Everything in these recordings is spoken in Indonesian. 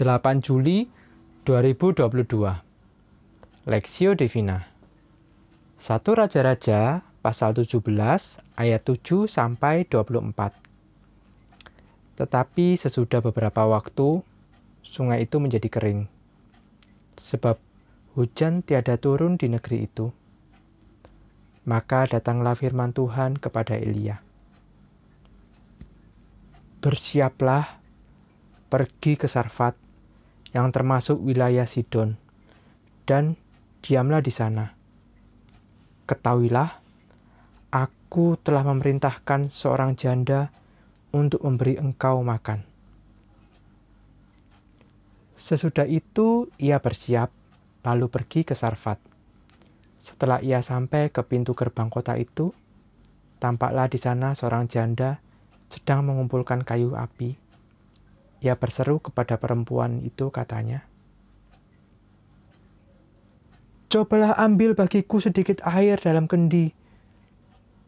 8 Juli 2022 Lexio Divina. 1 Raja-Raja pasal 17 ayat 7 sampai 24 Tetapi sesudah beberapa waktu sungai itu menjadi kering sebab hujan tiada turun di negeri itu. Maka datanglah firman Tuhan kepada Elia. Bersiaplah pergi ke Sarfat yang termasuk wilayah Sidon, dan diamlah di sana. Ketahuilah, aku telah memerintahkan seorang janda untuk memberi engkau makan. Sesudah itu, ia bersiap, lalu pergi ke Sarfat. Setelah ia sampai ke pintu gerbang kota itu, tampaklah di sana seorang janda sedang mengumpulkan kayu api ia berseru kepada perempuan itu katanya, Cobalah ambil bagiku sedikit air dalam kendi,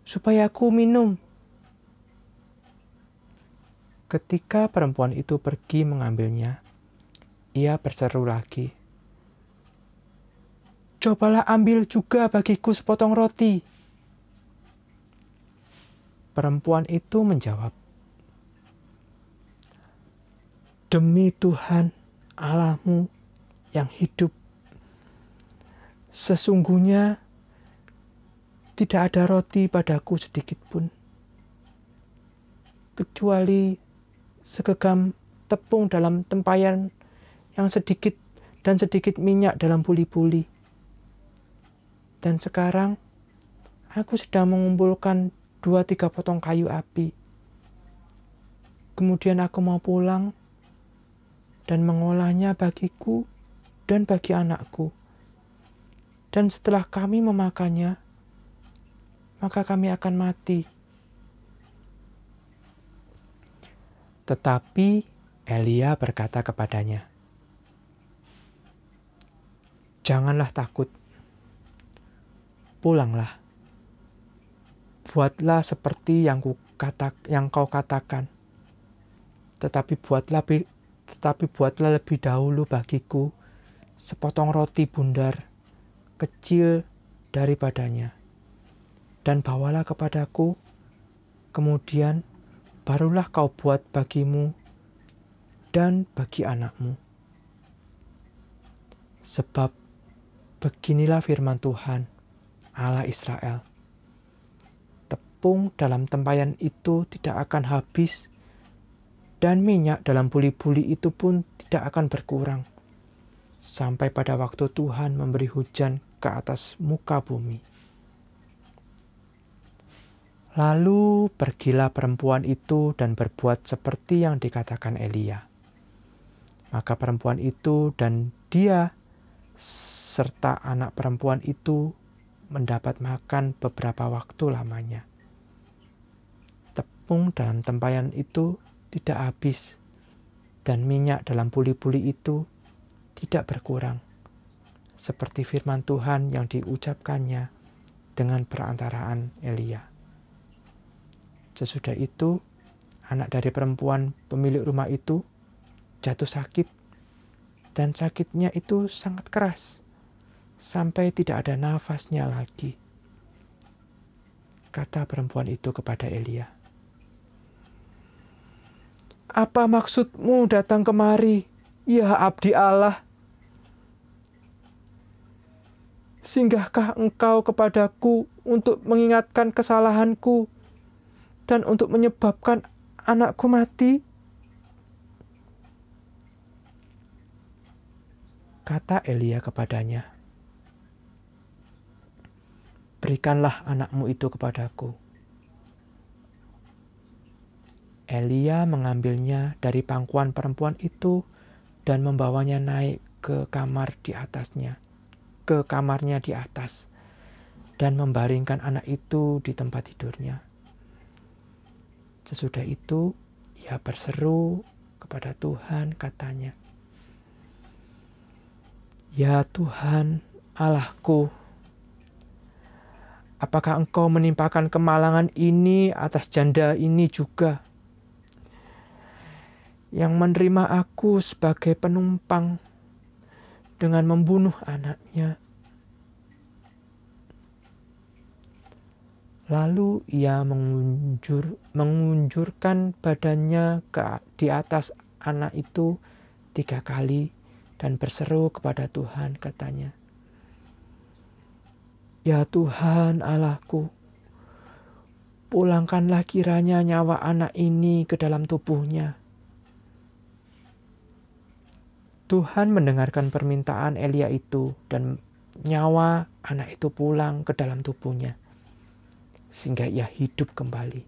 supaya aku minum. Ketika perempuan itu pergi mengambilnya, ia berseru lagi, Cobalah ambil juga bagiku sepotong roti. Perempuan itu menjawab, demi Tuhan Allahmu yang hidup. Sesungguhnya tidak ada roti padaku sedikit pun, kecuali segegam tepung dalam tempayan yang sedikit dan sedikit minyak dalam puli-puli. Dan sekarang aku sedang mengumpulkan dua tiga potong kayu api. Kemudian aku mau pulang dan mengolahnya bagiku dan bagi anakku. Dan setelah kami memakannya, maka kami akan mati. Tetapi Elia berkata kepadanya, "Janganlah takut, pulanglah, buatlah seperti yang, ku kata, yang kau katakan, tetapi buatlah tetapi buatlah lebih dahulu bagiku sepotong roti bundar kecil daripadanya, dan bawalah kepadaku, kemudian barulah kau buat bagimu dan bagi anakmu. Sebab beginilah firman Tuhan, Allah Israel. Tepung dalam tempayan itu tidak akan habis dan minyak dalam buli-buli itu pun tidak akan berkurang sampai pada waktu Tuhan memberi hujan ke atas muka bumi. Lalu pergilah perempuan itu dan berbuat seperti yang dikatakan Elia. Maka perempuan itu dan dia serta anak perempuan itu mendapat makan beberapa waktu lamanya. Tepung dalam tempayan itu tidak habis, dan minyak dalam puli-puli itu tidak berkurang, seperti firman Tuhan yang diucapkannya dengan perantaraan Elia. Sesudah itu, anak dari perempuan pemilik rumah itu jatuh sakit, dan sakitnya itu sangat keras, sampai tidak ada nafasnya lagi. Kata perempuan itu kepada Elia, apa maksudmu datang kemari, ya abdi Allah? Singgahkah engkau kepadaku untuk mengingatkan kesalahanku dan untuk menyebabkan anakku mati? Kata Elia kepadanya, Berikanlah anakmu itu kepadaku. Elia mengambilnya dari pangkuan perempuan itu dan membawanya naik ke kamar di atasnya, ke kamarnya di atas, dan membaringkan anak itu di tempat tidurnya. Sesudah itu, ia berseru kepada Tuhan, katanya, "Ya Tuhan, Allahku, apakah Engkau menimpakan kemalangan ini atas janda ini juga?" Yang menerima aku sebagai penumpang dengan membunuh anaknya. Lalu ia mengunjur, mengunjurkan badannya ke di atas anak itu tiga kali dan berseru kepada Tuhan katanya. Ya Tuhan Allahku, pulangkanlah kiranya nyawa anak ini ke dalam tubuhnya. Tuhan mendengarkan permintaan Elia itu dan nyawa anak itu pulang ke dalam tubuhnya sehingga ia hidup kembali.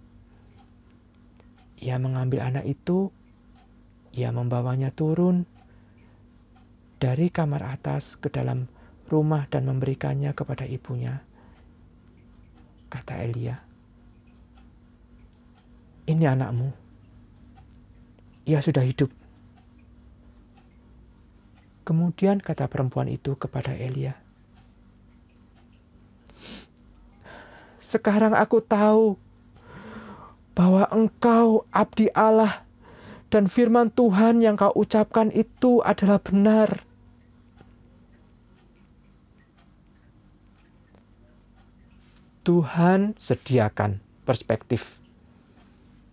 Ia mengambil anak itu, ia membawanya turun dari kamar atas ke dalam rumah dan memberikannya kepada ibunya. Kata Elia, "Ini anakmu. Ia sudah hidup." Kemudian kata perempuan itu kepada Elia, Sekarang aku tahu bahwa engkau abdi Allah dan firman Tuhan yang kau ucapkan itu adalah benar. Tuhan sediakan perspektif.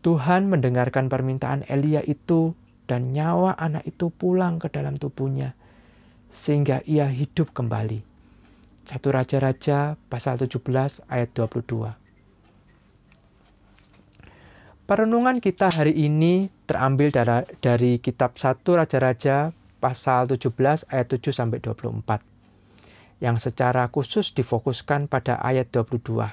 Tuhan mendengarkan permintaan Elia itu dan nyawa anak itu pulang ke dalam tubuhnya sehingga ia hidup kembali. 1 Raja-Raja pasal 17 ayat 22. Perenungan kita hari ini terambil dari, dari kitab 1 Raja-Raja pasal 17 ayat 7 sampai 24 yang secara khusus difokuskan pada ayat 22.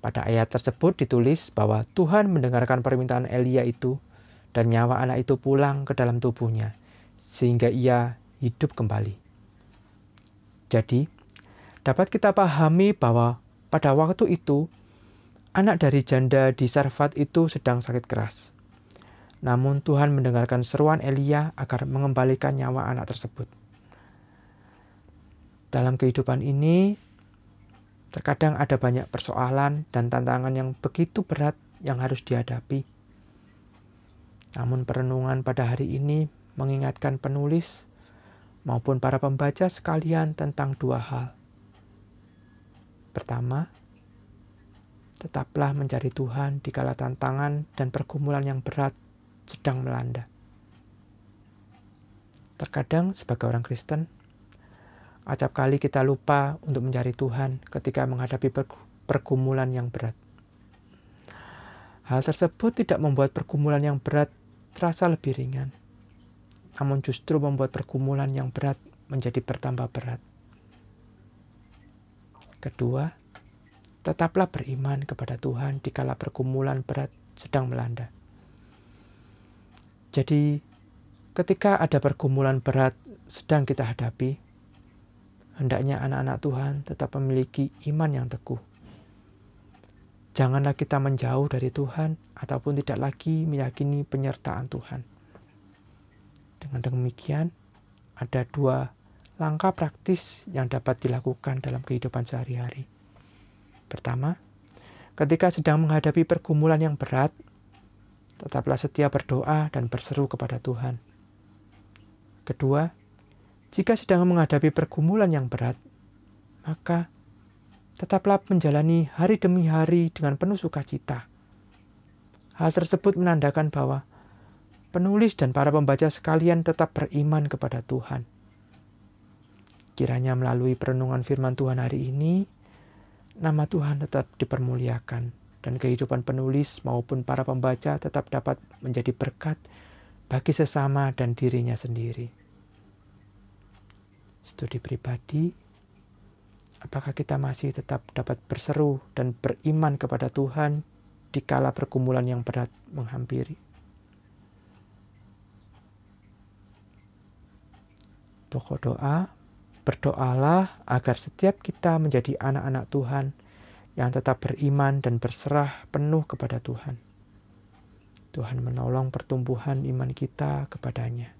Pada ayat tersebut ditulis bahwa Tuhan mendengarkan permintaan Elia itu dan nyawa anak itu pulang ke dalam tubuhnya sehingga ia hidup kembali. Jadi, dapat kita pahami bahwa pada waktu itu, anak dari janda di Sarfat itu sedang sakit keras. Namun Tuhan mendengarkan seruan Elia agar mengembalikan nyawa anak tersebut. Dalam kehidupan ini, terkadang ada banyak persoalan dan tantangan yang begitu berat yang harus dihadapi. Namun perenungan pada hari ini mengingatkan penulis maupun para pembaca sekalian tentang dua hal. Pertama, tetaplah mencari Tuhan di kala tantangan dan pergumulan yang berat sedang melanda. Terkadang sebagai orang Kristen, acap kali kita lupa untuk mencari Tuhan ketika menghadapi pergumulan yang berat. Hal tersebut tidak membuat pergumulan yang berat terasa lebih ringan namun justru membuat pergumulan yang berat menjadi bertambah berat. Kedua, tetaplah beriman kepada Tuhan di kala pergumulan berat sedang melanda. Jadi, ketika ada pergumulan berat sedang kita hadapi, hendaknya anak-anak Tuhan tetap memiliki iman yang teguh. Janganlah kita menjauh dari Tuhan ataupun tidak lagi meyakini penyertaan Tuhan. Dengan demikian, ada dua langkah praktis yang dapat dilakukan dalam kehidupan sehari-hari. Pertama, ketika sedang menghadapi pergumulan yang berat, tetaplah setia berdoa dan berseru kepada Tuhan. Kedua, jika sedang menghadapi pergumulan yang berat, maka tetaplah menjalani hari demi hari dengan penuh sukacita. Hal tersebut menandakan bahwa penulis dan para pembaca sekalian tetap beriman kepada Tuhan. Kiranya melalui perenungan firman Tuhan hari ini, nama Tuhan tetap dipermuliakan dan kehidupan penulis maupun para pembaca tetap dapat menjadi berkat bagi sesama dan dirinya sendiri. Studi pribadi, apakah kita masih tetap dapat berseru dan beriman kepada Tuhan di kala pergumulan yang berat menghampiri? Pokok doa, berdoalah agar setiap kita menjadi anak-anak Tuhan yang tetap beriman dan berserah penuh kepada Tuhan. Tuhan menolong pertumbuhan iman kita kepadanya.